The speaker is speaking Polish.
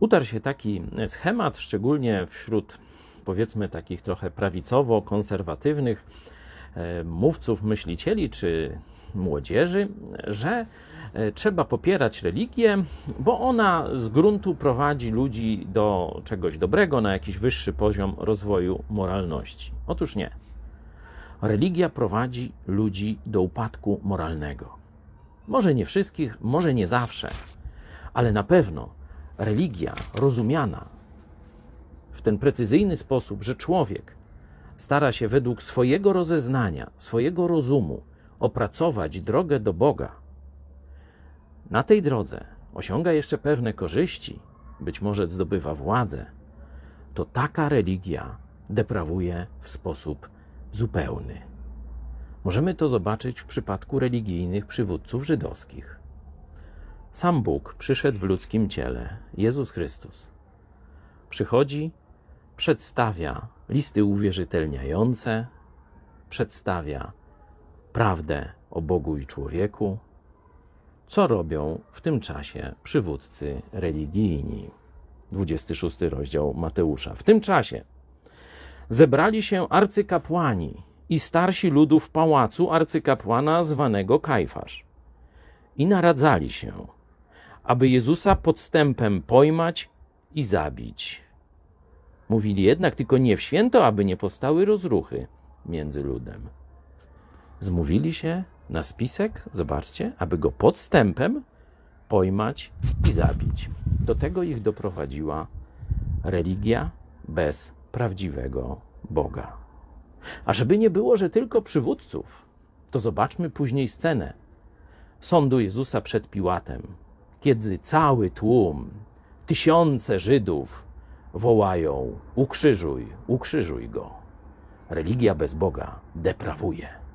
utarł się taki schemat, szczególnie wśród powiedzmy takich trochę prawicowo-konserwatywnych e, mówców, myślicieli czy młodzieży, że e, trzeba popierać religię, bo ona z gruntu prowadzi ludzi do czegoś dobrego, na jakiś wyższy poziom rozwoju moralności. Otóż nie. Religia prowadzi ludzi do upadku moralnego. Może nie wszystkich, może nie zawsze, ale na pewno religia rozumiana w ten precyzyjny sposób, że człowiek stara się według swojego rozeznania, swojego rozumu opracować drogę do Boga, na tej drodze osiąga jeszcze pewne korzyści, być może zdobywa władzę, to taka religia deprawuje w sposób zupełny. Możemy to zobaczyć w przypadku religijnych przywódców żydowskich. Sam Bóg przyszedł w ludzkim ciele, Jezus Chrystus. Przychodzi, przedstawia listy uwierzytelniające, przedstawia prawdę o Bogu i człowieku. Co robią w tym czasie przywódcy religijni? 26 rozdział Mateusza. W tym czasie zebrali się arcykapłani i starsi ludu w pałacu arcykapłana zwanego Kajfasz i naradzali się, aby Jezusa podstępem pojmać i zabić. Mówili jednak tylko nie w święto, aby nie powstały rozruchy między ludem. Zmówili się na spisek, zobaczcie, aby go podstępem pojmać i zabić. Do tego ich doprowadziła religia bez prawdziwego Boga. A żeby nie było, że tylko przywódców, to zobaczmy później scenę sądu Jezusa przed Piłatem, kiedy cały tłum, tysiące Żydów wołają: Ukrzyżuj, ukrzyżuj go. Religia bez Boga deprawuje.